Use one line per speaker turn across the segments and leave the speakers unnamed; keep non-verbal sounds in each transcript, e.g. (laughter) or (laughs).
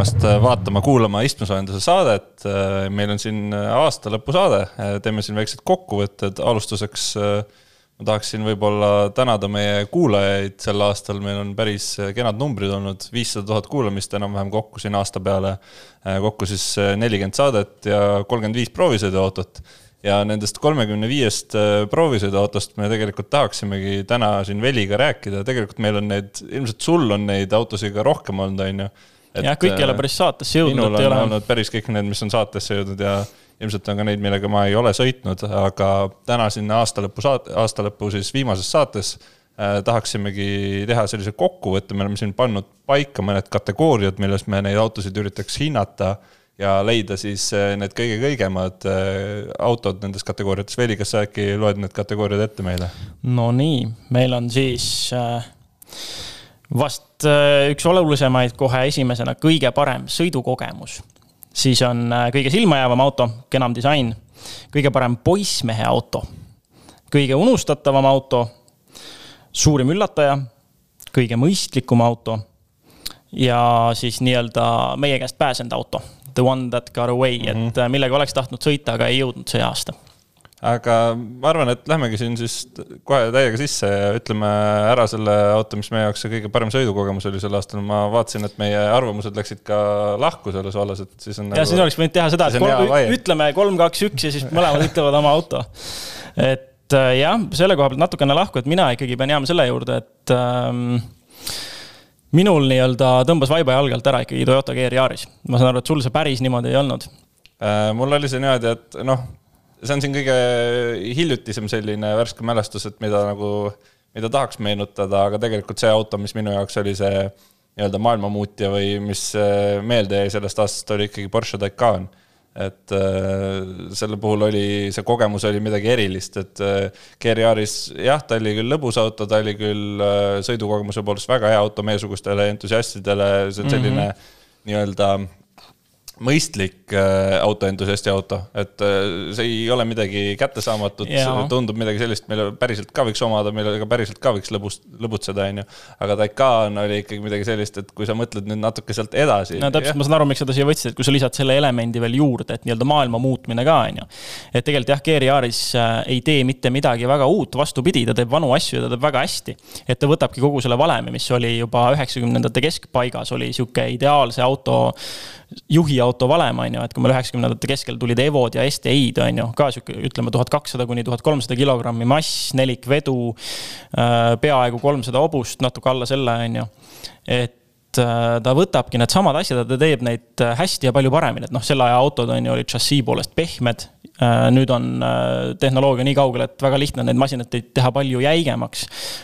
tulemast äh, vaatama, kuulama istmesoojenduse saadet. Äh, meil on siin äh, aasta lõpusaade, teeme siin väiksed kokkuvõtted, alustuseks ma tahaksin võib-olla tänada meie kuulajaid. Sel aastal, meil on päris kenad numbrid olnud, viissada tuhat kuulamist enam-vähem kokku siin aasta peale. kokku siis nelikümmend saadet ja kolmkümmend viis proovisõiduautot. Ja nendest kolmekümne viiest proovisõiduautost me tegelikult tahaksimegi täna siin Veliga rääkida, tegelikult meil on neid, ilmselt sul on neid autosid ka rohkem olnud, on ju
jah, kõik ei ole päris saatesse jõudnud.
minul on ole... olnud päris kõik need, mis on saatesse jõudnud ja ilmselt on ka neid, millega ma ei ole sõitnud, aga täna siin aasta lõpu saate, aasta lõpu siis viimases saates äh, tahaksimegi teha sellise kokkuvõtte, me oleme siin pannud paika mõned kategooriad, milles me neid autosid üritaks hinnata ja leida siis äh, need kõige kõigemad äh, autod nendes kategooriates. Veli, kas sa äkki loed need kategooriad ette meile?
Nonii, meil on siis äh vast äh, üks olulisemaid kohe esimesena, kõige parem sõidukogemus. siis on äh, kõige silmajäävam auto, kenam disain, kõige parem poissmehe auto, kõige unustatavam auto, suurim üllataja, kõige mõistlikum auto. Ja siis nii-öelda meie käest pääsenud auto, the one that got away. Mm, -hmm. et mhm. äh, millega oleks tahtnud sõita, aga ei jõudnud see aasta
aga ma arvan, et lähmegi siin siis kohe täiega sisse ja ütleme ära selle auto, mis meie jaoks see kõige parem sõidukogemus oli sel aastal. ma vaatasin, et meie arvamused läksid ka lahku selles vallas, et siis on.
ja nagu, siis oleks võinud teha seda, et kolm, ütleme kolm, kaks, üks ja siis mõlemad ütlevad oma auto. et äh, jah, selle koha pealt natukene lahku, et mina ikkagi pean jääma selle juurde, et ähm, minul nii-öelda tõmbas vaiba jalge alt ära ikkagi Toyota GR Yaris. ma saan aru, et sul see päris niimoodi ei olnud
äh,. mul oli see niimoodi, et noh see on siin kõige hiljutisem selline värske mälestus, et mida nagu, mida tahaks meenutada, aga tegelikult see auto, mis minu jaoks oli see nii-öelda maailmamuutja või mis äh, meelde jäi sellest aastast, oli ikkagi Porsche Taycan. et äh, selle puhul oli, see kogemus oli midagi erilist, et äh, GR-Yaris jah, ta oli küll lõbus auto, ta oli küll sõidukogemuse poolest väga hea auto meiesugustele entusiastidele, see on selline mm -hmm. nii-öelda mõistlik äh, autoentusiasti auto, et äh, see ei ole midagi kättesaamatut, tundub midagi sellist, mille päriselt ka võiks omada, millega päriselt ka võiks lõbust, lõbutseda, on ju. aga Taycan oli ikkagi midagi sellist, et kui sa mõtled nüüd natuke sealt edasi.
no täpselt, ma saan aru, miks sa ta siia võtsid, et kui sa lisad selle elemendi veel juurde, et nii-öelda maailma muutmine ka, on ju. et tegelikult jah, Gear Yaris äh, ei tee mitte midagi väga uut, vastupidi, ta teeb vanu asju ja ta teeb väga hästi. et ta võtabki kogu selle valemi, mis oli juba üheksakümnendate keskpaigas, oli sihuke ideaalse auto juhiauto valem, on ju, et kui meil üheksakümnendate keskel tulid Evod ja STI-d, on ju, ka sihuke, ütleme, tuhat kakssada kuni tuhat kolmsada kilogrammi mass, nelikvedu, äh, peaaegu kolmsada hobust, natuke alla selle, on ju. et ta võtabki needsamad asjad ja ta teeb neid äh, hästi ja palju paremini, et noh, selle aja autod on ju olid šassii poolest pehmed Äh, nüüd on äh, tehnoloogia nii kaugel, et väga lihtne on neid masinaid teha palju jäigemaks.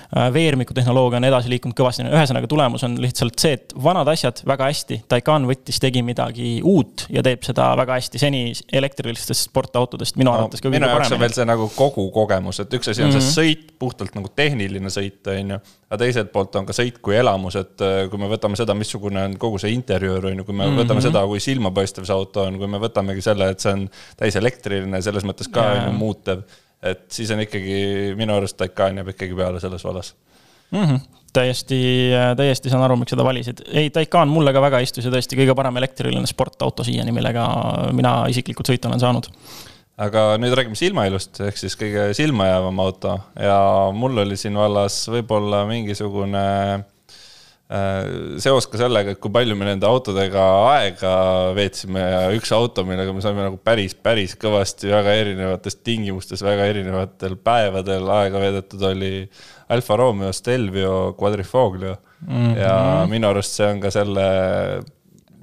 Äh, veermiku tehnoloogia on edasi liikunud kõvasti, ühesõnaga tulemus on lihtsalt see, et vanad asjad väga hästi, Taycan võttis, tegi midagi uut ja teeb seda väga hästi seni elektrilistest sportautodest minu no, arvates
ka minu jaoks on veel see nagu kogu kogemus, et üks asi on mm -hmm. see mhm. sõit, puhtalt nagu tehniline sõit, on ju. aga teiselt poolt on ka sõit kui elamus, et kui me võtame seda, missugune on kogu see interjöör, on ju, kui me mm -hmm. võtame seda, kui silmapaistev see auto on, kui me võtamegi selle, et see on täis elektriline selline selles mõttes ka on ju muutev. et siis on ikkagi minu arust Taycan jääb ikkagi peale selles vallas
mm. -hmm täiesti, täiesti saan aru, miks seda valisid. ei, Taycan mulle ka väga istus ja tõesti kõige parem elektriline sportauto siiani, millega mina isiklikult sõita olen saanud.
aga nüüd räägime silmailust, ehk siis kõige silmajäävam auto ja mul oli siin vallas võib-olla mingisugune seos ka sellega, et kui palju me nende autodega aega veetsime ja üks auto, millega me saime nagu päris, päris kõvasti väga erinevates tingimustes, väga erinevatel päevadel aega veedetud, oli Alfa Romeo Stelvio Quadrifoglio mm. -hmm. ja minu arust see on ka selle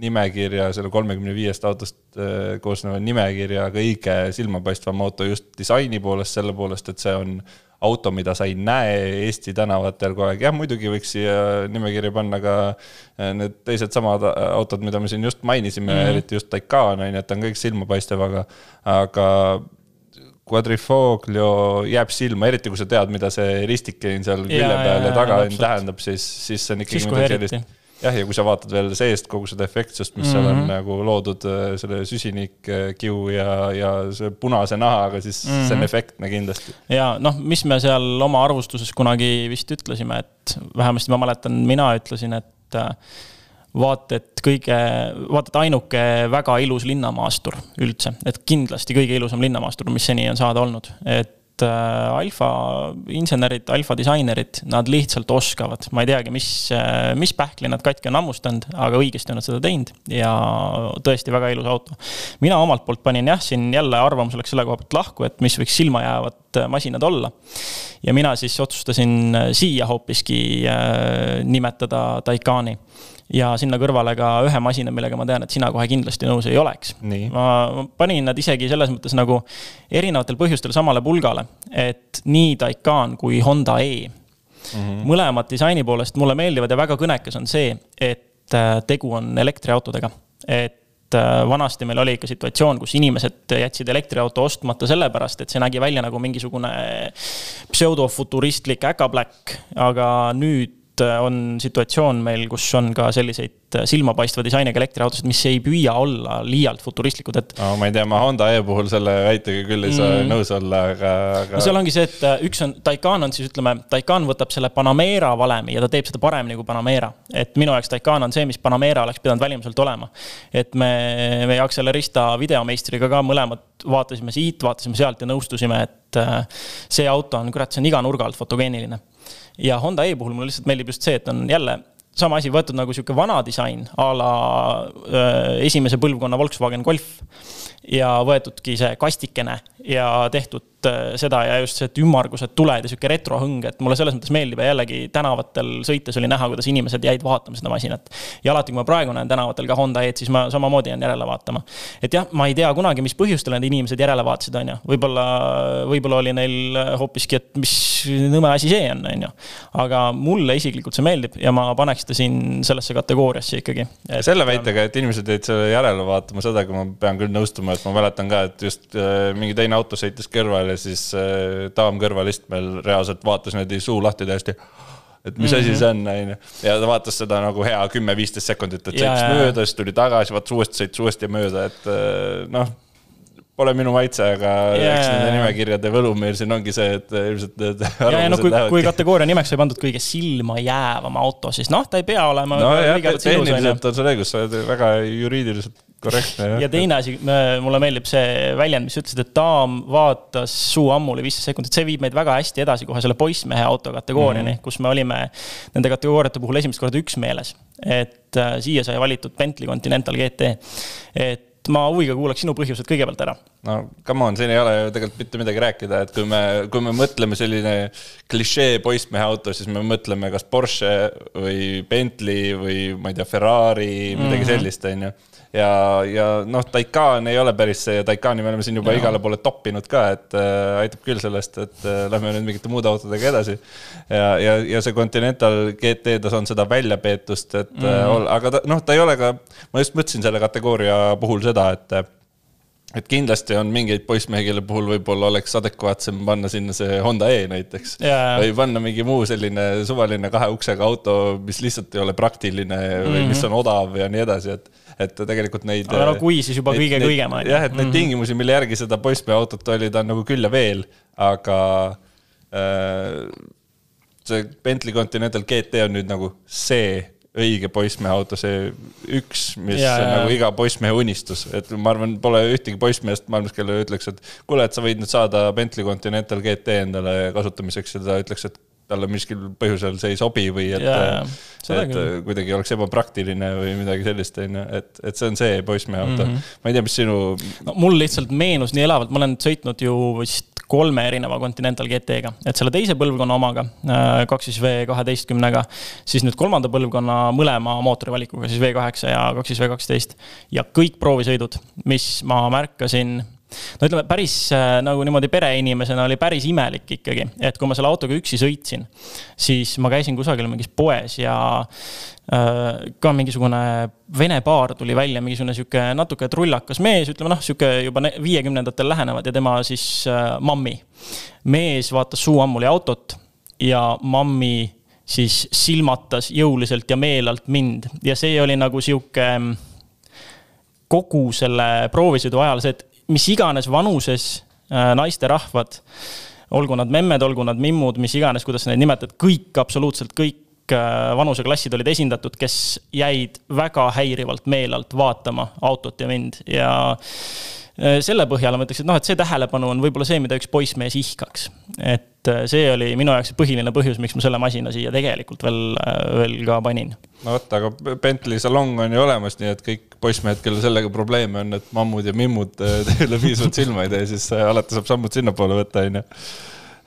nimekirja, selle kolmekümne viiest autost äh, koosneva nimekirja kõige silmapaistvam auto just disaini poolest, selle poolest, et see on auto, mida sa ei näe Eesti tänavatel kogu aeg, jah, muidugi võiks siia nimekirja panna ka äh, need teised samad autod, mida me siin just mainisime mm, -hmm. eriti just Taycan on ju, et ta on kõik silmapaistev, aga, aga Quadrifoglio jääb silma, eriti kui sa tead, mida see ristike seal külje peal ja taga tähendab, siis, siis see on ikkagi midagi sellist jah, ja kui sa vaatad veel seest kogu seda efektsust, mis mm -hmm. seal on mhm. nagu loodud äh, selle süsinikkiu ja, ja see punase nahaga, siis mm -hmm. see on mhm. efektne kindlasti.
ja noh, mis me seal oma arvustuses kunagi vist ütlesime, et vähemasti ma mäletan, mina ütlesin, et äh, vaata et kõige, vaata et ainuke väga ilus linnamaastur üldse, et kindlasti kõige ilusam linnamaastur, mis seni on saada olnud, et et äh, alfa insenerid, alfa disainerid, nad lihtsalt oskavad, ma ei teagi, mis, äh, mis pähkli nad katki on hammustanud, aga õigesti on nad seda teinud ja tõesti väga ilus auto. mina omalt poolt panin jah, siin jälle arvamus läks selle koha pealt lahku, et mis võiks silmajäävad äh, masinad olla. ja mina siis otsustasin siia hoopiski nimetada Taycani ja sinna kõrvale ka ühe masina, millega ma tean, et sina kohe kindlasti nõus ei oleks. ma panin nad isegi selles mõttes nagu erinevatel põhjustel samale pulgale, et nii Taycan kui Honda E mm. -hmm. mõlemad disaini poolest mulle meeldivad ja väga kõnekas on see, et äh, tegu on elektriautodega. et äh, vanasti meil oli ikka situatsioon, kus inimesed jätsid elektriauto ostmata sellepärast, et see nägi välja nagu mingisugune pseudofuturistlik äkapläkk, aga nüüd on situatsioon meil, kus on ka selliseid äh, silmapaistva disainiga elektriautosid, mis ei püüa olla liialt futuristlikud, et
no,. ma ei tea, ma Honda E puhul selle väitega küll ei saa mm. nõus olla, aga, aga.
no seal ongi see, et äh, üks on, Taycan on siis ütleme, Taycan võtab selle Panamera valemi ja ta teeb seda paremini kui Panamera. et minu jaoks Taycan on see, mis Panamera oleks pidanud välimuselt olema. et me, meie Accelerista videomeistriga ka mõlemad vaatasime siit, vaatasime sealt ja nõustusime, et see auto on, kurat, see on iga nurga alt fotogeeniline ja Honda E puhul mulle lihtsalt meeldib just see, et on jälle sama asi võetud nagu sihuke vana disain a la esimese põlvkonna Volkswagen Golf. ja võetudki see kastikene ja tehtud seda ja just see, et ümmargused tuled ja sihuke retrohõng, et mulle selles mõttes meeldib ja jällegi tänavatel sõites oli näha, kuidas inimesed jäid vaatama seda masinat. ja alati, kui ma praegu näen tänavatel ka Honda E-d, siis ma samamoodi jään järele vaatama. et jah, ma ei tea kunagi, mis põhjustel need inimesed järele vaatasid, on ju, võib-olla, võib-olla oli neil hoopiski, et mis nõme asi see on, on ju. aga mulle isiklikult see meeldib ja ma paneks ta siin sellesse kategooriasse ikkagi.
selle väitega, et inimesed jäid selle järele vaatama, sedagi ma pean küll nõustuma, et ma mäletan ka, et just äh, mingi teine auto sõitis kõrval ja siis äh, daam kõrvalistmel reaalselt vaatas niimoodi suu lahti täiesti et mis mm -hmm. asi mhm. see on, on ju. ja ta vaatas seda nagu hea kümme-viisteist sekundit, et sõitis mööda, siis tuli tagasi, vaatas uuesti, sõitis uuesti mööda, et äh, noh Pole minu maitse, aga yeah. eks nende nimekirjade võlu meil siin ongi see, et ilmselt need
ja no kui, kui kategooria nimeks sai pandud kõige silmajäävam auto, siis noh, ta ei pea olema.
nojah, tehniliselt on sul õigus, sa oled väga juriidiliselt korrektne.
ja teine asi, mulle meeldib see väljend, mis ütlesid, et daam vaatas suu ammuli viisteist sekundit, see viib meid väga hästi edasi kohe selle poissmehe auto kategooriani mm, -hmm. kus me olime nende kategooriate puhul esimest korda üksmeeles. et äh, siia sai valitud Bentley Continental GT. et ma huviga kuulaks sinu põhjused kõigepealt ära.
no come on, siin ei ole ju tegelikult mitte midagi rääkida, et kui me, kui me mõtleme selline klišee poissmehe auto, siis me mõtleme kas Porsche või Bentley või ma ei tea, Ferrari, midagi mm -hmm. sellist, on ju ja, ja noh, Taycan ei ole päris see ja Taycani me oleme siin juba ja. igale poole toppinud ka, et äh, aitab küll sellest, et äh, lähme nüüd mingite muude autodega edasi. ja, ja, ja see Continental GT, ta on seda väljapeetust, et mm -hmm. aga ta noh, ta ei ole ka, ma just mõtlesin selle kategooria puhul seda, et et kindlasti on mingeid poissmehi, kelle puhul võib-olla oleks adekvaatsem panna sinna see Honda E näiteks yeah.. või panna mingi muu selline suvaline kahe uksega auto, mis lihtsalt ei ole praktiline või mm -hmm. mis on odav ja nii edasi, et, et tegelikult neid.
aga no kui, siis juba kõige kõigem
on ju. jah, et neid mm -hmm. tingimusi, mille järgi seda poissmehe autot oli, ta on nagu küll ja veel, aga äh, see Bentley Continental GT on nüüd nagu see õige poissmehe auto, see üks, mis ja, on ja. nagu iga poissmehe unistus, et ma arvan, pole ühtegi poissmeest maailmas, kellele ütleks, et kuule, et sa võid nüüd saada Bentley Continental GT endale kasutamiseks ja ta ütleks, et talle miskil põhjusel see ei sobi või et, et kuidagi oleks ebapraktiline või midagi sellist, on ju, et, et see on see poissmehe auto mm. -hmm. ma ei tea, mis sinu
no,. mul lihtsalt meenus nii elavalt, ma olen sõitnud ju vist kolme erineva Continental GT-ga, et selle teise põlvkonna omaga, äh, kaks siis V kaheteistkümnega, siis nüüd kolmanda põlvkonna mõlema mootorivalikuga, siis V kaheksa ja kaks siis V kaksteist. ja kõik proovisõidud, mis ma märkasin no ütleme, päris äh, nagu niimoodi pereinimesena oli päris imelik ikkagi, et kui ma selle autoga üksi sõitsin, siis ma käisin kusagil mingis poes ja äh, ka mingisugune vene paar tuli välja, mingisugune sihuke natuke trullakas mees, ütleme noh, sihuke juba viiekümnendatel lähenevad ja tema siis äh, mammi. mees vaatas suu ammuli autot ja mammi siis silmatas jõuliselt ja meelelt mind ja see oli nagu sihuke kogu selle proovisõidu ajal see, et mis iganes vanuses äh, naisterahvad, olgu nad memmed, olgu nad mimmud, mis iganes, kuidas neid nimetad, kõik, absoluutselt kõik vanuseklassid olid esindatud, kes jäid väga häirivalt meelelt vaatama autot ja mind. Ja selle põhjal ma ütleks, et noh, et see tähelepanu on võib-olla see, mida üks poissmees ihkaks. et see oli minu jaoks põhiline põhjus, miks ma selle masina siia tegelikult veel, veel ka panin.
no vot, aga Bentley salong on ju olemas, nii et kõik poissmehed, kellel sellega probleeme on, et mammud ja mimmud teile piisavalt silma ei tee, siis alati saab sammud sinnapoole võtta, on ju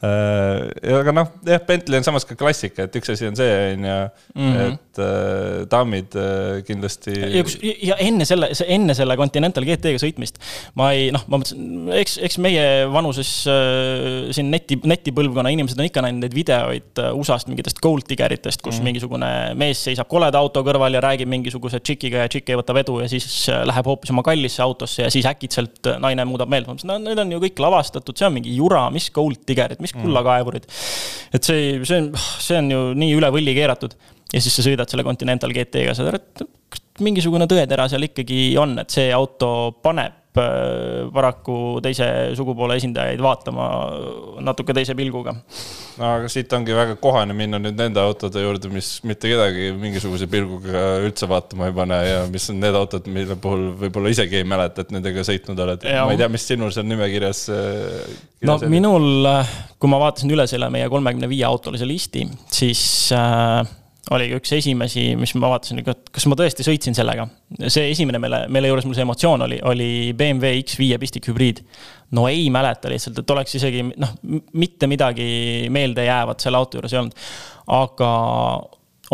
Äh, ja aga noh, jah, Bentley on samas ka klassika, et üks asi on see, on ju, mhm. Et äh, daamid äh, kindlasti.
ja, ja enne selle, enne selle Continental GT-ga sõitmist ma ei, noh, ma mõtlesin, eks, eks meie vanuses äh, siin neti, netipõlvkonna inimesed on ikka näinud neid videoid äh, USA-st mingitest gold diggeritest, kus mm mingisugune mees seisab koleda auto kõrval ja räägib mingisuguse tšikiga ja tšikk ei võta vedu ja siis äh, läheb hoopis oma kallisse autosse ja siis äkitselt naine muudab meelt. ma mõtlesin, no need on ju kõik lavastatud, see on mingi jura, mis gold diggerid mis kullakaevurid. et see, see on, see on ju nii üle võlli keeratud ja siis sa sõidad selle Continental GT-ga, saad aru, et mingisugune tõetera seal ikkagi on, et see auto paneb Äh, paraku teise sugupoole esindajaid vaatama natuke teise pilguga.
no aga siit ongi väga kohane minna nüüd nende autode juurde, mis mitte kedagi mingisuguse pilguga üldse vaatama ei pane ja mis on need autod, mille puhul võib-olla isegi ei mäleta, et nendega sõitnud oled. ma ei tea, mis sinul seal nimekirjas.
Äh, no oli? minul, kui ma vaatasin üle selle meie kolmekümne viie autolise listi, siis äh, oligi üks esimesi, mis ma vaatasin, et kas ma tõesti sõitsin sellega. see esimene, mille, mille juures mul see emotsioon oli, oli BMW X5 pistikhübriid. no ei mäleta lihtsalt, et oleks isegi noh, mitte midagi meeldejäävat selle auto juures ei olnud. aga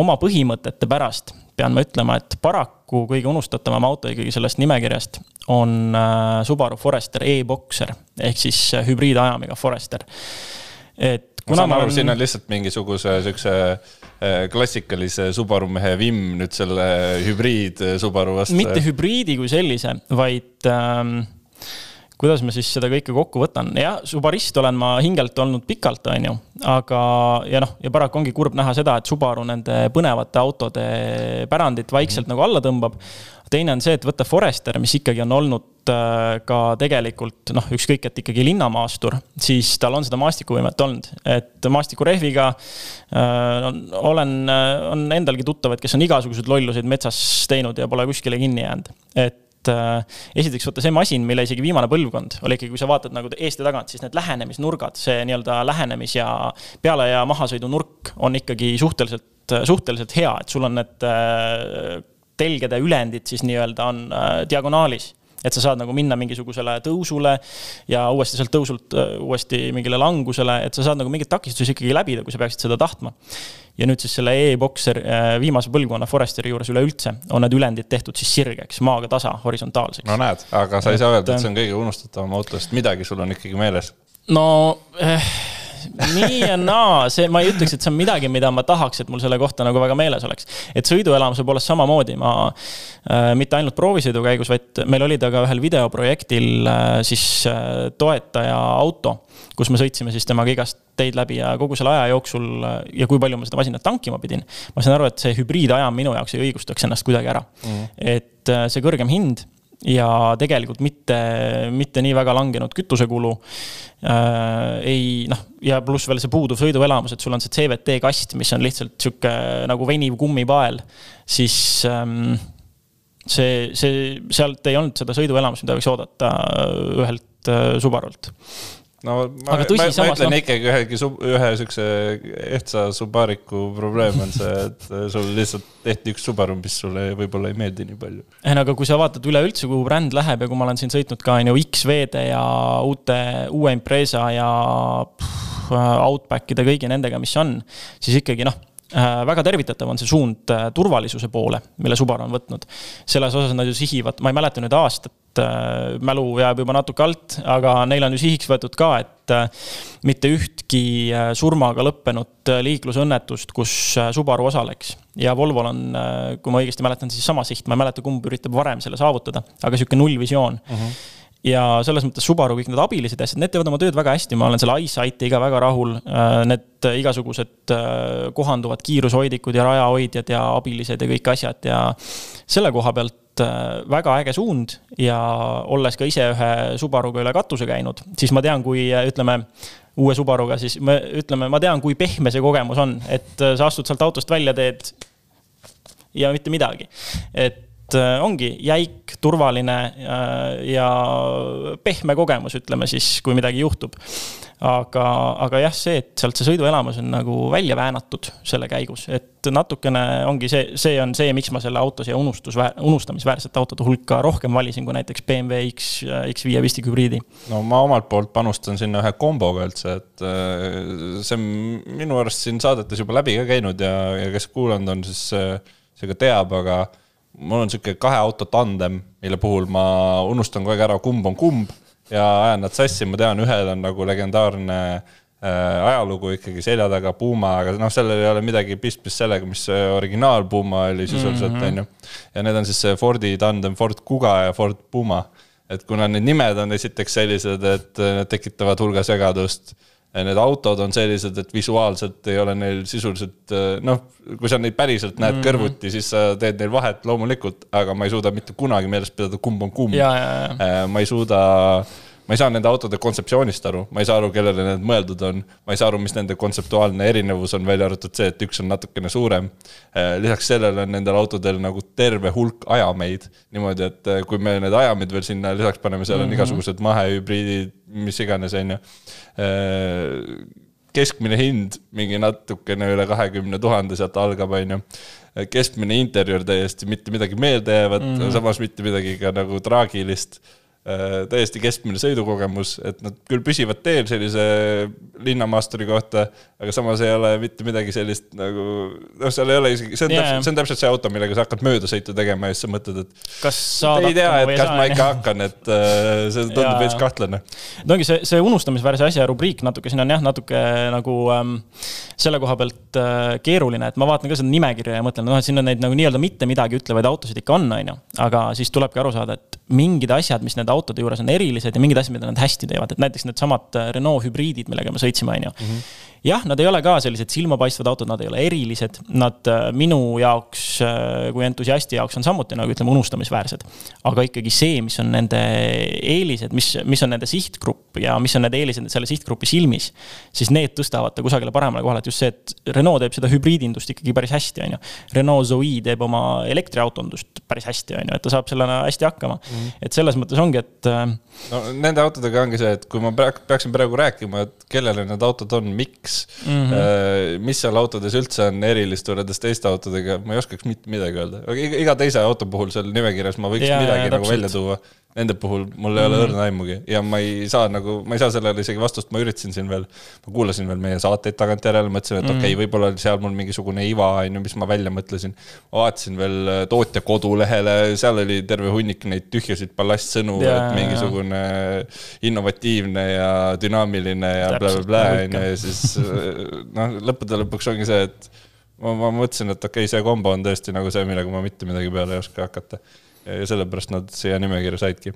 oma põhimõtete pärast pean ma ütlema, et paraku kõige unustatavam auto ikkagi sellest nimekirjast on äh, Subaru Forester e-Boxer ehk siis äh, hübriidajamiga Forester.
et ma saan aru, siin on lihtsalt mingisuguse siukse äh, klassikalise Subaru mehe vimm nüüd selle hübriid äh, Subaru vastu.
mitte hübriidi kui sellise, vaid ähm, kuidas ma siis seda kõike kokku võtan, jah, Subarist olen ma hingelt olnud pikalt, on ju, aga, ja noh, ja paraku ongi kurb näha seda, et Subaru nende põnevate autode pärandit vaikselt mm -hmm. nagu alla tõmbab teine on see, et võtta Forester, mis ikkagi on olnud äh, ka tegelikult noh, ükskõik, et ikkagi linnamaastur, siis tal on seda maastikuvõimet olnud, et maastikurehviga äh, olen, äh, on endalgi tuttavad, kes on igasuguseid lolluseid metsas teinud ja pole kuskile kinni jäänud, et äh, esiteks vaata see masin, mille isegi viimane põlvkond oli ikkagi, kui sa vaatad nagu eest ja tagant, siis need lähenemisnurgad, see nii-öelda lähenemis ja peale ja mahasõidunurk on ikkagi suhteliselt, suhteliselt hea, et sul on need telgede ülendid siis nii-öelda on äh, diagonaalis et sa saad nagu minna mingisugusele tõusule ja uuesti sealt tõusult äh, uuesti mingile langusele, et sa saad nagu mingeid takistusi ikkagi läbida, kui sa peaksid seda tahtma. ja nüüd siis selle e-Boxer äh, viimase põlvkonna Foresteri juures üleüldse on need ülendid tehtud siis sirgeks, maaga tasa, horisontaalseks.
no näed, aga sa ei saa öelda, et see on kõige unustatavam auto, sest midagi sul on ikkagi meeles.
no eh, nii ja naa, see, ma ei ütleks, et see on midagi, mida ma tahaks, et mul selle kohta nagu väga meeles oleks. et sõiduelamuse poolest samamoodi, ma äh, mitte ainult proovisõidu käigus, vaid meil oli ta ka ühel videoprojektil äh, siis äh, toetaja auto, kus me sõitsime siis temaga igast teid läbi ja kogu selle aja jooksul äh, ja kui palju ma seda masinat tankima pidin. ma sain aru, et see hübriidajam minu jaoks ei õigustaks ennast kuidagi ära mm. -hmm. et äh, see kõrgem hind ja tegelikult mitte, mitte nii väga langenud kütusekulu äh,. ei noh, ja pluss veel see puuduv sõiduelamus, et sul on see CVT kast, mis on lihtsalt sihuke nagu veniv kummipael, siis ähm, see, see, sealt ei olnud seda sõiduelamust, mida võiks oodata ühelt äh, Subarult
no ma, ma, ma, ütlen no... ikkagi ühegi ühe siukse ehtsa Subariku probleem on see, et sul lihtsalt tehti üks Subaru, mis sulle võib-olla ei meeldi nii palju.
ei no aga kui sa vaatad üleüldse, kuhu bränd läheb ja kui ma olen siin sõitnud ka on ju X-V-de ja uute, uue Impreza ja pff, Outbackide kõigi nendega, mis on, siis ikkagi noh väga tervitatav on see suund äh, turvalisuse poole, mille Subaru on võtnud. selles osas nad ju sihivad, ma ei mäleta nüüd aastat, äh, mälu jääb juba natuke alt, aga neil on ju sihiks võetud ka, et mitte ühtki surmaga lõppenud liiklusõnnetust, kus Subaru osaleks. ja Volvol on, kui ma õigesti mäletan, siis sama siht, ma ei mäleta, kumb üritab varem selle saavutada, aga sihuke nullvisioon uh. Mhm. -huh ja selles mõttes Subaru kõik need abilised asjad, need teevad oma tööd väga hästi, ma olen selle iSight'iga väga rahul. Äh, need igasugused äh, kohanduvad kiirushoidikud ja rajahoidjad ja abilised ja kõik asjad ja selle koha pealt äh, väga äge suund ja olles ka ise ühe Subaruga üle katuse käinud, siis ma tean, kui ütleme uue Subaruga, siis me ütleme, ma tean, kui pehme see kogemus on, et äh, sa astud sealt autost välja, teed ja mitte midagi. et äh, ongi jäik, turvaline ja pehme kogemus, ütleme siis, kui midagi juhtub aga, aga jah, see, et sealt see sõiduelamus on nagu välja väänatud selle käigus, et natukene ongi see, see on see, miks ma selle auto siia unustus, unustamisväärsete autode hulka rohkem valisin kui näiteks BMW X, X5 pistikhübriidi.
no ma omalt poolt panustan sinna ühe komboga üldse, et äh, see on minu arust siin saadetes juba läbi ka käinud ja, ja kes kuulanud on, siis see ka teab, aga mul on sihuke kahe auto tandem, mille puhul ma unustan kogu aeg ära, kumb on kumb ja ajan nad sassi, ma tean, ühel on nagu legendaarne äh, ajalugu ikkagi selja taga, Puma, aga noh, sellel ei ole midagi pistmist sellega, mis originaal Puma oli sisuliselt, mhm. on ju. ja need on siis Fordi tandem Ford Kuga ja Ford Puma. et kuna need nimed on esiteks sellised, et need tekitavad hulga segadust need autod on sellised, et visuaalselt ei ole neil sisuliselt noh, kui sa neid päriselt näed mm -hmm. kõrvuti, siis sa teed neil vahet loomulikult, aga ma ei suuda mitte kunagi meeles pidada, kumb on kumb. Äh, ma ei suuda ma ei saa nende autode kontseptsioonist aru, ma ei saa aru, kellele need mõeldud on. ma ei saa aru, mis nende kontseptuaalne erinevus on, välja arvatud see, et üks on natukene suurem. Äh, lisaks sellele on nendel autodel nagu terve hulk ajameid. niimoodi, et äh, kui me need ajamid veel sinna lisaks paneme, seal on mm -hmm. igasugused mahehübriidid, mis iganes, on ju. Äh, keskmine hind mingi natukene üle kahekümne tuhande sealt algab, on ju keskmine interjöör täiesti mitte midagi meeldejäävat mm, -hmm. samas mitte midagi ka nagu traagilist täiesti keskmine sõidukogemus, et nad küll püsivad teel sellise linnamaasturi kohta, aga samas ei ole mitte midagi sellist nagu, noh, seal ei ole isegi, see on yeah. täpselt, see on täpselt see auto, millega sa hakkad möödasõitu tegema ja siis sa mõtled, et
kas
ei tea, et kas ma ikka hakkan, et uh, see tundub veits kahtlane.
no ongi see, see unustamisväärse asja rubriik natuke, siin on jah, natuke nagu ähm, selle koha pealt äh, keeruline, et ma vaatan ka seda nimekirja ja mõtlen, noh, et siin on neid nagu nii-öelda mitte midagi ütlevaid autosid ikka on, on ju. aga siis tulebki aru saada, et mingid asjad, mis nende autode juures on erilised ja mingid asjad, mida nad hästi teevad, et näiteks needsamad äh, Renault hübriidid, millega me sõitsime, on ju. Jah, nad ei ole ka sellised silmapaistvad autod, nad ei ole erilised, nad äh, minu jaoks äh, kui entusiasti jaoks on samuti nagu ütleme, unustamisväärsed. aga ikkagi see, mis on nende eelised, mis, mis on nende sihtgrupp ja mis on need eelised selle sihtgrupi silmis, siis need tõstavad ta kusagile paremale kohale, et just see, et Renault teeb seda hübriidindust ikkagi päris hästi, on ju. Renault Zoe teeb oma elektriautondust päris hästi, on ju, et ta saab sellega hästi hakkama mm. -hmm. et selles mõttes ongi, et. Äh,
no nende autodega ongi see, et kui ma peaksin praegu rääkima, et kellele need autod on, miks mm, -hmm. mis seal autodes üldse on erilist võrreldes teiste autodega, ma ei oskaks mitte midagi öelda, aga iga teise auto puhul seal nimekirjas ma võiks ja, midagi ja, nagu välja tuua Nende puhul mul ei ole mm. õrna aimugi ja ma ei saa nagu, ma ei saa sellele isegi vastust, ma üritasin siin veel, ma kuulasin veel meie saateid tagantjärele, mõtlesin, et mm. okei okay,, võib-olla oli seal mul mingisugune iva, on ju, mis ma välja mõtlesin. vaatasin veel äh, tootja kodulehele, seal oli terve hunnik neid tühjasid ballastsõnu et mingisugune innovatiivne ja dünaamiline ja blablabla, on ju, ja siis äh, (laughs) noh, lõppude lõpuks ongi see, et ma, ma mõtlesin, et okei okay,, see kombo on tõesti nagu see, millega ma mitte midagi peale ei oska hakata ja sellepärast nad siia nimekirja saidki.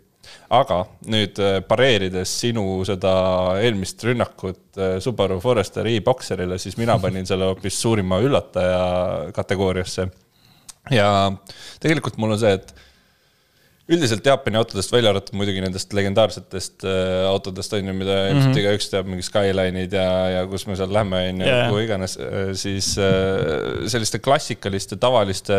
aga nüüd äh, pareerides sinu seda eelmist rünnakut äh, Subaru Forester e-Boxerile, siis mina panin (laughs) selle hoopis suurima üllataja kategooriasse. ja tegelikult mul on see, et üldiselt Jaapani autodest välja arvatud muidugi nendest legendaarsetest äh, autodest on ju, mida mm -hmm. ilmselt igaüks teab, mingi Skyline'id ja, ja kus me seal lähme, on ju, kuhu iganes äh,, siis äh, selliste klassikaliste, tavaliste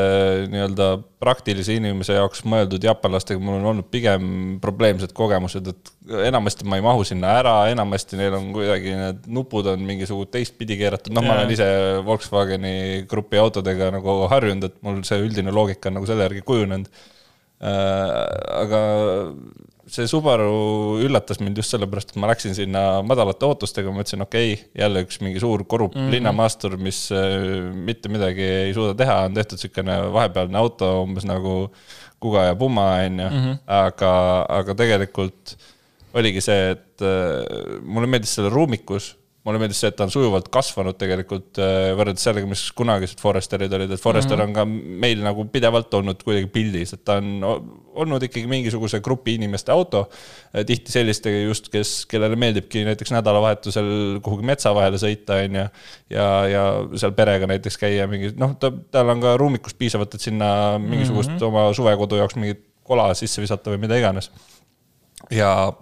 nii-öelda praktilise inimese jaoks mõeldud jaapanlastega mul on olnud pigem probleemsed kogemused, et enamasti ma ei mahu sinna ära, enamasti neil on kuidagi need nupud on mingisugune teistpidi keeratud, noh, ma olen ise Volkswageni grupi autodega nagu harjunud, et mul see üldine loogika on nagu selle järgi kujunenud aga see Subaru üllatas mind just sellepärast, et ma läksin sinna madalate ootustega, ma mõtlesin, okei okay,, jälle üks mingi suur korup mm -hmm. linnamaastur, mis äh, mitte midagi ei suuda teha, on tehtud niisugune vahepealne auto umbes nagu Kuga ja Puma, on ju, mhm. aga, aga tegelikult oligi see, et äh, mulle meeldis selle ruumikus mulle meeldis see, et ta on sujuvalt kasvanud tegelikult äh, võrreldes sellega, mis kunagised Foresterid olid, et Forester mm -hmm. on ka meil nagu pidevalt olnud kuidagi pildis, et ta on olnud ikkagi mingisuguse grupi inimeste auto. Äh, tihti sellistega just, kes, kellele meeldibki näiteks nädalavahetusel kuhugi metsa vahele sõita, on ju. ja, ja seal perega näiteks käia mingi, noh, ta, tal on ka ruumikust piisavalt, et sinna mingisugust mm -hmm. oma suvekodu jaoks mingit kola sisse visata või mida iganes. ja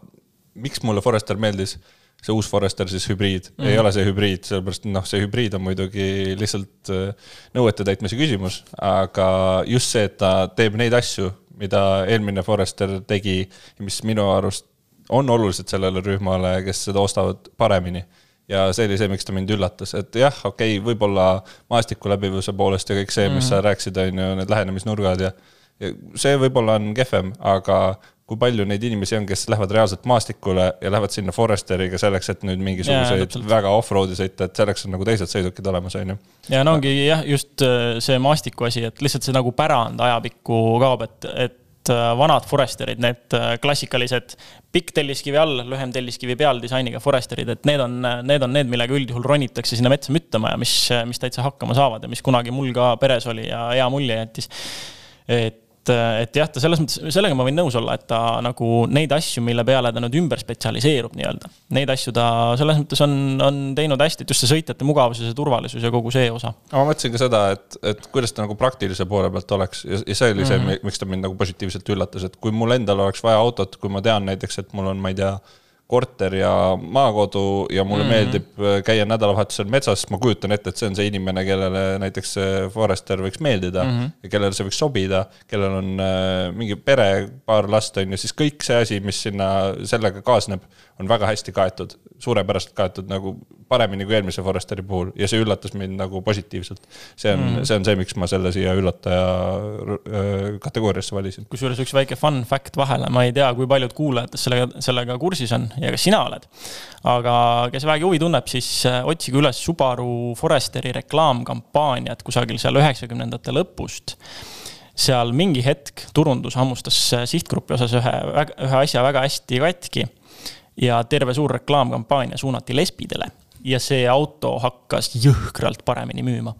miks mulle Forester meeldis see uus Forester siis hübriid mm, -hmm. ei ole see hübriid, sellepärast noh, see hübriid on muidugi lihtsalt äh, nõuete täitmise küsimus, aga just see, et ta teeb neid asju, mida eelmine Forester tegi, mis minu arust on olulised sellele rühmale, kes seda ostavad paremini ja see oli see, miks ta mind üllatas, et jah, okei okay,, võib-olla maastiku läbivuse poolest ja kõik see, mis mm -hmm. sa rääkisid, on ju, need lähenemisnurgad ja, ja see võib-olla on kehvem, aga kui palju neid inimesi on, kes lähevad reaalselt maastikule ja lähevad sinna Foresteriga selleks, et nüüd mingisuguseid väga off-road'i sõita, et selleks on nagu teised sõidukid olemas, on ju.
ja no ongi jah, just äh, see maastiku asi, et lihtsalt see nagu pärand ajapikku kaob, et, et Äh, vanad Foresterid, need äh, klassikalised pikk telliskivi all, lühem telliskivi peal disainiga Foresterid, et need on, need on need, millega üldjuhul ronitakse sinna metsa müttama ja mis, mis täitsa hakkama saavad ja mis kunagi mul ka peres oli ja hea mulje jättis. et et, et jah, ta selles mõttes, sellega ma võin nõus olla, et ta nagu neid asju, mille peale ta nüüd ümber spetsialiseerub nii-öelda. Neid asju ta selles mõttes on, on teinud hästi, et just see sõitjate mugavus ja turvalisus ja kogu see osa.
ma mõtlesin ka seda, et, et kuidas ta nagu praktilise poole pealt oleks ja, ja see oli see mm, -hmm. miks ta mind nagu positiivselt üllatas, et kui mul endal oleks vaja autot, kui ma tean näiteks, et mul on, ma ei tea korter ja maakodu ja mulle mm -hmm. meeldib äh, käia nädalavahetusel metsas, ma kujutan ette, et see on see inimene, kellele näiteks see Forester võiks meeldida mm -hmm. ja kellele see võiks sobida, kellel on äh, mingi pere, paar last on ju, siis kõik see asi, mis sinna sellega kaasneb, on väga hästi kaetud, suurepäraselt kaetud nagu paremini kui eelmise Foresteri puhul ja see üllatas mind nagu positiivselt. see on mm., see on see, miks ma selle siia üllataja äh, kategooriasse valisin.
kusjuures üks väike fun fact vahele, ma ei tea, kui paljud kuulajatest sellega, sellega kursis on ja kas sina oled. aga kes vähegi huvi tunneb, siis äh, otsige üles Subaru Foresteri reklaamkampaaniat kusagil seal üheksakümnendate lõpust seal mingi hetk turundus hammustas äh, sihtgrupi osas ühe, ühe asja väga hästi katki. ja terve suur reklaamkampaania suunati lesbidele ja see auto hakkas jõhkralt paremini müüma.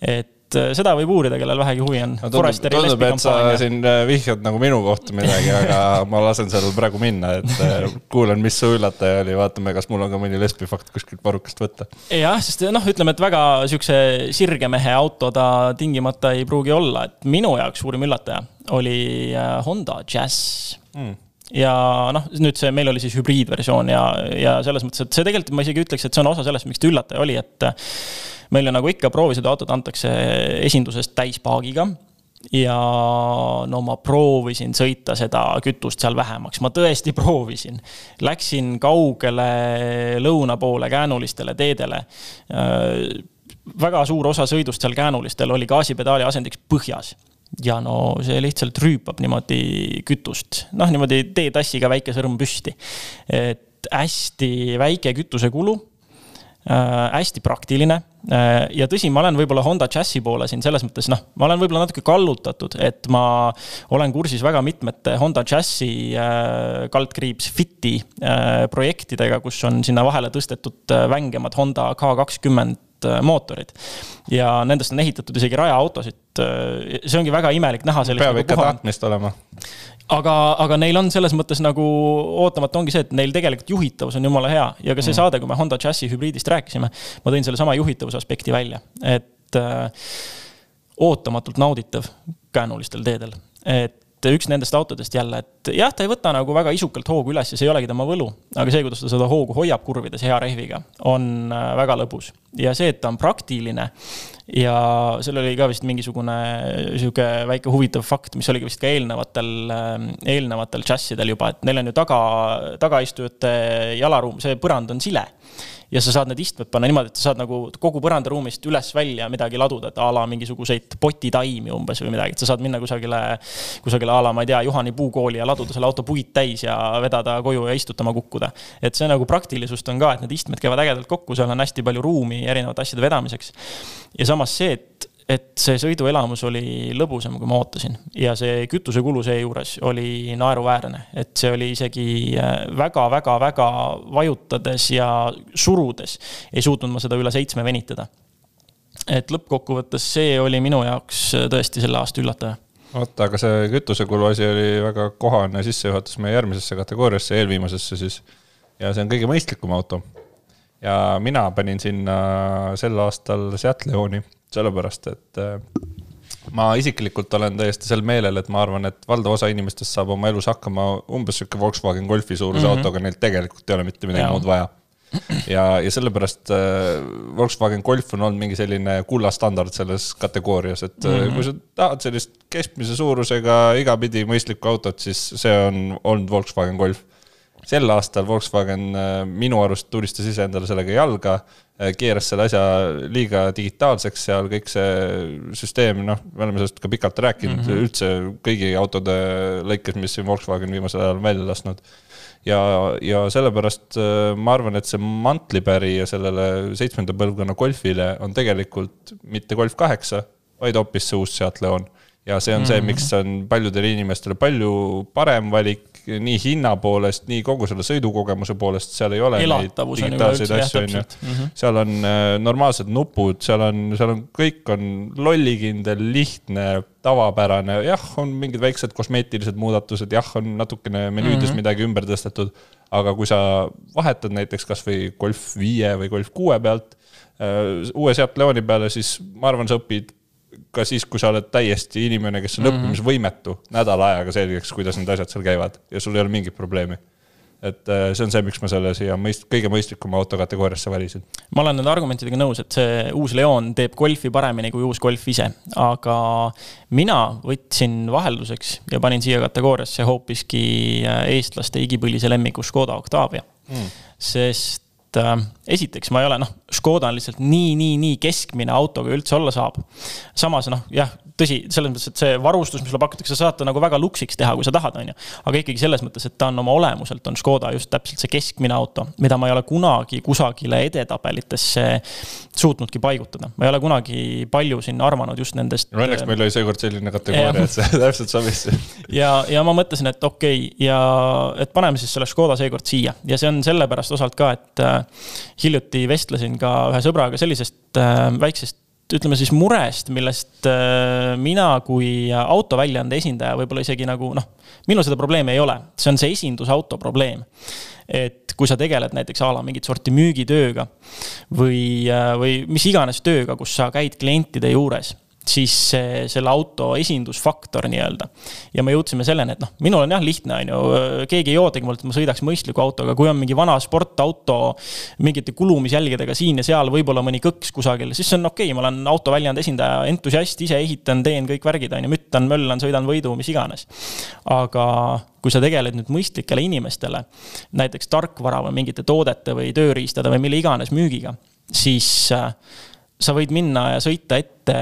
et äh, seda võib uurida, kellel vähegi huvi on
no,. tundub, tundub, et sa siin äh, vihjad nagu minu kohta midagi, aga (laughs) ma lasen sellel praegu minna, et äh, kuulan, mis su üllataja oli, vaatame, kas mul on ka mõni lesbifakt kuskilt varrukast võtta.
jah, sest noh, ütleme, et väga sihukese sirge mehe auto ta tingimata ei pruugi olla, et minu jaoks suurim üllataja oli Honda Jazz mm ja noh, nüüd see, meil oli siis hübriidversioon ja, ja selles mõttes, et see tegelikult ma isegi ütleks, et see on osa sellest, miks ta üllataja oli, et meile nagu ikka proovisõiduautod antakse esindusest täispaagiga ja no ma proovisin sõita seda kütust seal vähemaks, ma tõesti (laughs) proovisin. Läksin kaugele lõuna poole käänulistele teedele. väga suur osa sõidust seal käänulistel oli gaasipedaali asendiks põhjas ja no see lihtsalt rüüpab niimoodi kütust, noh, niimoodi teetassiga väike sõrm püsti. et hästi väike kütusekulu äh,, hästi praktiline äh, ja tõsi, ma olen võib-olla Honda Jazzi poole siin selles mõttes, noh, ma olen võib-olla natuke kallutatud, et ma olen kursis väga mitmete Honda Jazzi äh, kaldkriips Fiti äh, projektidega, kus on sinna vahele tõstetud äh, vängemad Honda K kakskümmend Äh, mootorid. ja nendest on ehitatud isegi rajaautosid. Äh, see ongi väga imelik näha
peab ikka tahtmist olema.
Aga, aga neil on selles mõttes nagu ootamatu ongi see, et neil tegelikult juhitavus on jumala hea. Ja ka see mm. saade, kui me Honda Jazzi hübriidist rääkisime, ma tõin sellesama juhitavuse aspekti välja, et äh, ootamatult nauditav käänulistel teedel, et et üks nendest autodest jälle, et jah, ta ei võta nagu väga isukalt hoogu üles ja see ei olegi tema võlu, aga see, kuidas ta seda hoogu hoiab kurvides hea rehviga, on äh, väga lõbus. ja see, et ta on praktiline ja seal oli ka vist mingisugune sihuke väike huvitav fakt, mis oligi vist ka eelnevatel, äh, eelnevatel džässidel juba, et neil on ju taga, tagaistujate jalaruum, see põrand on sile ja sa saad need istmed panna niimoodi, et sa saad nagu kogu põrandaruumist üles-välja midagi laduda, et a la mingisuguseid potitaimi umbes või midagi, et sa saad minna kusagile, kusagile a la, ma ei tea, Juhani puukooli ja laduda selle auto puid täis ja vedada koju ja istutama kukkuda. et see nagu praktilisust on ka, et need istmed käivad ägedalt kokku, seal on hästi palju ruumi erinevate asjade vedamiseks. ja samas see, et et see sõiduelamus oli lõbusam, kui ma ootasin ja see kütusekulu seejuures oli naeruväärne, et see oli isegi väga-väga-väga äh, vajutades ja surudes ei suutnud ma seda üle seitsme venitada. et lõppkokkuvõttes see oli minu jaoks äh, tõesti selle aasta üllataja
oota, aga see kütusekulu asi oli väga kohane sissejuhatus meie järgmisesse kategooriasse, eelviimasesse siis. ja see on kõige mõistlikum auto. ja mina panin sinna sel aastal Seat Leoni sellepärast et äh, ma isiklikult olen täiesti sel meelel, et ma arvan, et valdav osa inimestest saab oma elus hakkama umbes sihuke Volkswagen Golfi suuruse mm -hmm. autoga, neil tegelikult ei ole mitte midagi muud vaja. ja, ja sellepärast äh, Volkswagen Golf on olnud mingi selline kullastandard selles kategoorias, et mm -hmm. kui sa tahad sellist keskmise suurusega igapidi mõistlikku autot, siis see on olnud Volkswagen Golf sel aastal Volkswagen äh, minu arust tulistas ise endale sellega jalga, äh, keeras selle asja liiga digitaalseks seal, kõik see süsteem, noh, me oleme sellest ka pikalt rääkinud mm, -hmm. üldse kõigi autode lõikes, mis siin Volkswagen viimasel ajal on välja lasknud. ja, ja sellepärast äh, ma arvan, et see mantlipäri ja sellele seitsmenda põlvkonna Golfile on tegelikult mitte Golf kaheksa, vaid hoopis see uus Seat Leon ja see on mm -hmm. see,
Mhm.
miks on paljudele inimestele palju parem valik nii hinna poolest, nii kogu selle sõidukogemuse poolest, seal ei ole
elatavus ju
digitaalseid asju, on ju.
-hmm.
seal on äh, normaalsed nupud, seal on, seal on, kõik on lollikindel, lihtne, tavapärane, jah, on mingid väiksed kosmeetilised muudatused, jah, on natukene menüüdes mm -hmm. midagi ümber tõstetud. aga kui sa vahetad näiteks kasvõi Golf viie või Golf kuue pealt äh, uue Seat Leoni peale, siis ma arvan, sa õpid ka siis, kui sa oled täiesti inimene, kes on mm -hmm. õppimisvõimetu, nädala ajaga selgeks, kuidas need asjad seal käivad ja sul ei ole mingit probleemi. et äh, see on see, miks ma selle siia mõist-, kõige mõistlikuma auto kategooriasse valisin.
ma olen nende argumentidega nõus, et see uus Leon teeb golfi paremini kui uus Golf ise, aga mina võtsin vahelduseks ja panin siia kategooriasse hoopiski äh, eestlaste igipõlise lemmiku Škoda Octavia mm.. sest äh, esiteks ma ei ole, noh, Škoda on lihtsalt nii, nii, nii keskmine auto, kui üldse olla saab. samas noh, jah, tõsi, selles mõttes, et see varustus, mis sulle pakutakse, sa saad ta nagu väga luksiks teha, kui sa tahad, on ju. aga ikkagi selles mõttes, et ta on oma olemuselt, on Škoda just täpselt see keskmine auto, mida ma ei ole kunagi kusagile edetabelitesse suutnudki paigutada. ma ei ole kunagi palju sinna arvanud just nendest.
no õnneks meil oli seekord selline kategooria, et see (laughs) täpselt sobis.
ja, ja ma mõtlesin, et okei okay, ja et paneme siis selle Škoda seekord siia ja see on sellepärast osalt ka, et äh, hiljuti vestlesin ka ühe sõbraga sellisest äh, väiksest ütleme siis murest, millest äh, mina kui autoväljaande esindaja võib-olla isegi nagu noh, minul seda probleemi ei ole, see on see esindusauto probleem. et kui sa tegeled näiteks a la mingit sorti müügitööga või, või mis iganes tööga, kus sa käid klientide juures siis selle auto esindusfaktor nii-öelda. ja me jõudsime selleni, et noh, minul on jah lihtne, on ju, keegi ei ootagi mult, et ma sõidaks mõistliku autoga, kui on mingi vana sportauto mingite kulumisjälgedega siin ja seal, võib-olla mõni kõks kusagil, siis see on okei okay,, ma olen autoväljaande esindaja, entusiast, ise ehitan, teen kõik värgid, on ju, müttan, möllan, sõidan võidu, mis iganes. aga kui sa tegeled nüüd mõistlikele inimestele, näiteks tarkvara või mingite toodete või tööriistade või mille iganes müügiga, siis äh, sa võid minna ja sõita ette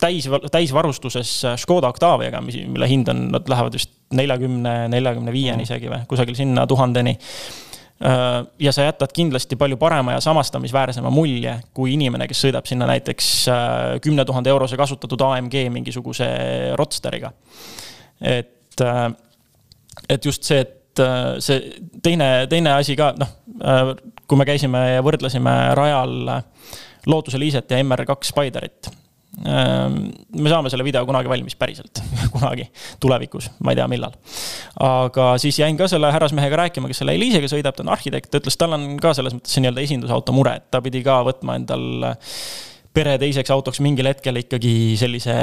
täis, täisvarustuses Škoda Octaviaga, mis, mille hind on, nad lähevad vist neljakümne, neljakümne viieni isegi või kusagil sinna tuhandeni. ja sa jätad kindlasti palju parema ja samastamisväärsema mulje kui inimene, kes sõidab sinna näiteks kümne tuhande eurose kasutatud AMG mingisuguse Rodsteriga. et, et just see, et see teine, teine asi ka, noh, kui me käisime ja võrdlesime rajal Lootuse Liiset ja MR2 Spiderit. me saame selle video kunagi valmis, päriselt (laughs) kunagi tulevikus, ma ei tea, millal. aga siis jäin ka selle härrasmehega rääkima, kes selle Eliisega sõidab, ta on arhitekt, ta ütles, tal on ka selles mõttes nii-öelda esindusauto mure, et ta pidi ka võtma endal pere teiseks autoks mingil hetkel ikkagi sellise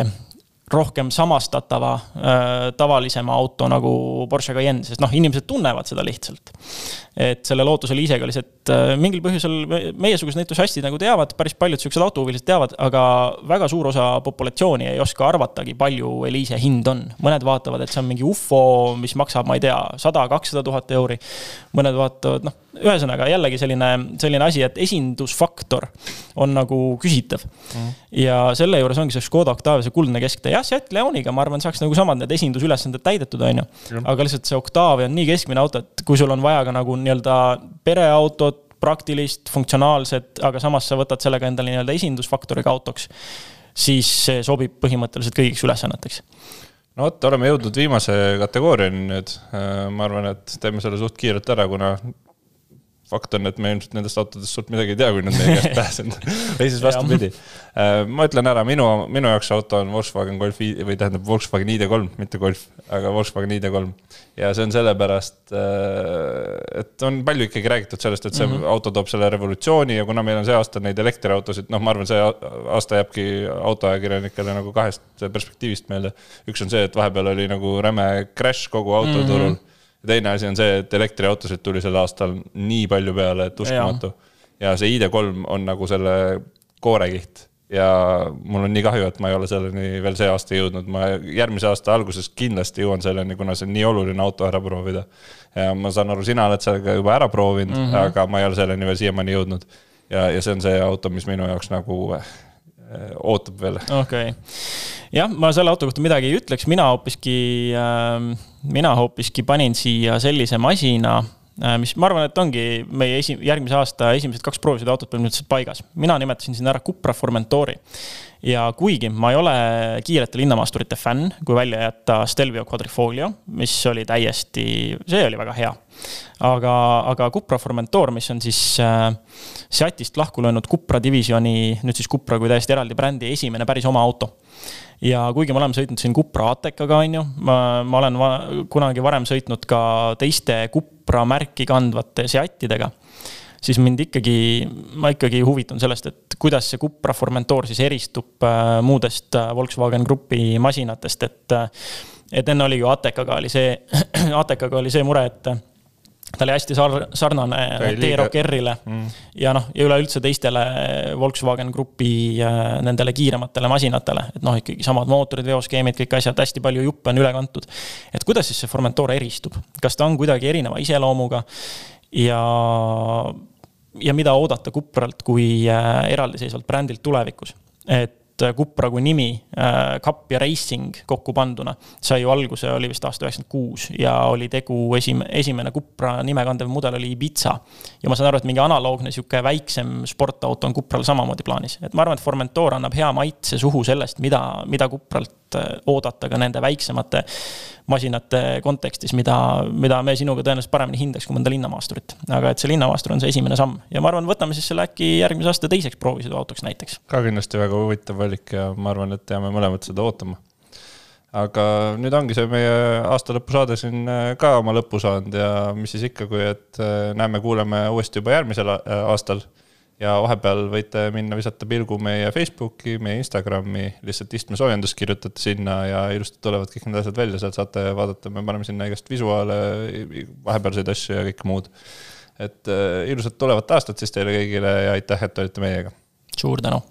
rohkem samastatava äh, tavalisema auto nagu Porsche Cayenne, sest noh, inimesed tunnevad seda lihtsalt. et selle Lootuse liisega lihtsalt äh, mingil põhjusel meiesugused entusiastid nagu teavad, päris paljud siuksed autohuvilised teavad, aga väga suur osa populatsiooni ei oska arvatagi, palju Eliise hind on. mõned vaatavad, et see on mingi ufo, mis maksab, ma ei tea, sada, kakssada tuhat euri. mõned vaatavad, noh, ühesõnaga jällegi selline, selline asi, et esindusfaktor on nagu küsitav mm.. ja selle juures ongi see Škoda Octavia, see kuldne kesktee, jah, Seat Leoniga, ma arvan, saaks nagu samad need esindusülesanded täidetud, on ju. aga lihtsalt see Octavia on nii keskmine auto, et kui sul on vaja ka nagu nii-öelda pereautot, praktilist, funktsionaalset, aga samas sa võtad sellega endale nii-öelda esindusfaktoriga autoks, siis see sobib põhimõtteliselt kõigiks ülesanneteks
no vot, oleme jõudnud viimase kategooriani nüüd. ma arvan, et teeme selle suht kiirelt ära, kuna fakt on, et me ilmselt nendest autodest suurt midagi ei tea, kui nad meie käest (laughs) pääsenud või siis vastupidi. ma ütlen ära, minu, minu jaoks auto on Volkswagen Golf või tähendab Volkswagen ID3, mitte Golf, aga Volkswagen ID3. ja see on sellepärast, et on palju ikkagi räägitud sellest, et see mm -hmm. auto toob selle revolutsiooni ja kuna meil on see aasta neid elektriautosid, noh, ma arvan, see aasta jääbki autoajakirjanikele nagu kahest perspektiivist meelde. üks on see, et vahepeal oli nagu räme crash kogu autoturul mm. -hmm ja teine asi on see, et elektriautosid tuli sel aastal nii palju peale, et uskumatu. ja see ID3 on nagu selle koorekiht ja mul on nii kahju, et ma ei ole selleni veel see aasta jõudnud, ma järgmise aasta alguses kindlasti jõuan selleni, kuna see on nii oluline auto ära proovida. ja ma saan aru, sina oled sellega juba ära proovinud mm, -hmm. aga ma ei ole selleni veel siiamaani jõudnud. ja, ja see on see auto, mis minu jaoks nagu ootab veel.
okei okay., jah, ma selle auto kohta midagi ei ütleks, mina hoopiski äh,, mina hoopiski panin siia sellise masina Äh, mis ma arvan, et ongi meie esi-, järgmise aasta esimesed kaks proovisõiduautot põhimõtteliselt paigas. mina nimetasin siin ära Cupra Formentori. ja kuigi ma ei ole kiirete linnamaasturite fänn, kui välja jätta Stelvio Quadrifoglio, mis oli täiesti, see oli väga hea. aga, aga Cupra Formentor, mis on siis äh, Seatist lahku löönud Cupra divisjoni, nüüd siis Cupra kui täiesti eraldi brändi esimene päris oma auto ja kuigi me oleme sõitnud siin Cupra Atekaga, on ju, ma, ma olen va kunagi varem sõitnud ka teiste Cupra märki kandvate Seatidega, siis mind ikkagi, ma ikkagi huvitun sellest, et kuidas see Cupra Formentor siis eristub äh, muudest äh, Volkswagen Grupi masinatest, et äh, et enne oli ju Atekaga oli see, (clears throat) Atekaga oli see mure, et ta oli hästi sar-, sarnane T-Rock R-ile mm. ja noh, ja üleüldse teistele Volkswagen Grupi nendele kiirematele masinatele, et noh, ikkagi samad mootorid, veoskeemid, kõik asjad, hästi palju juppe on üle kantud. et kuidas siis see Formentor eristub, kas ta on kuidagi erineva iseloomuga ja, ja mida oodata Cupralt kui äh, eraldiseisvalt brändilt tulevikus? et et Cupra kui nimi, Cup äh, ja Racing kokku panduna, sai ju alguse, oli vist aasta üheksakümmend kuus ja oli tegu esim-, esimene Cupra nime kandev mudel oli Ibiza. ja ma saan aru, et mingi analoogne sihuke väiksem sportauto on Cupral samamoodi plaanis, et ma arvan, et Formentor annab hea maitse suhu sellest, mida, mida Cupralt äh, oodata ka nende väiksemate masinate kontekstis, mida, mida me sinuga tõenäoliselt paremini hindaks kui mõnda linnamaasturit. aga et see linnamaastur on see esimene samm ja ma arvan, võtame siis selle äkki järgmise aasta teiseks proovisõiduautoks näiteks.
ka kindlasti väga huvitav valik ja ma arvan, et jääme mõlemad seda ootama. aga nüüd ongi see meie aasta lõpusaade siin äh, ka oma lõppu saanud ja mis siis ikka, kui et äh, näeme-kuuleme uuesti juba järgmisel aastal ja vahepeal võite minna visata pilgu meie Facebooki, meie Instagrami, lihtsalt istmesoojendus kirjutate sinna ja ilusti tulevad kõik need asjad välja, sealt saate vaadata, me paneme sinna igast visuaale, vahepealseid asju ja kõike muud. et äh, ilusat tulevat aastat siis teile kõigile ja aitäh, et olite meiega.
suur tänu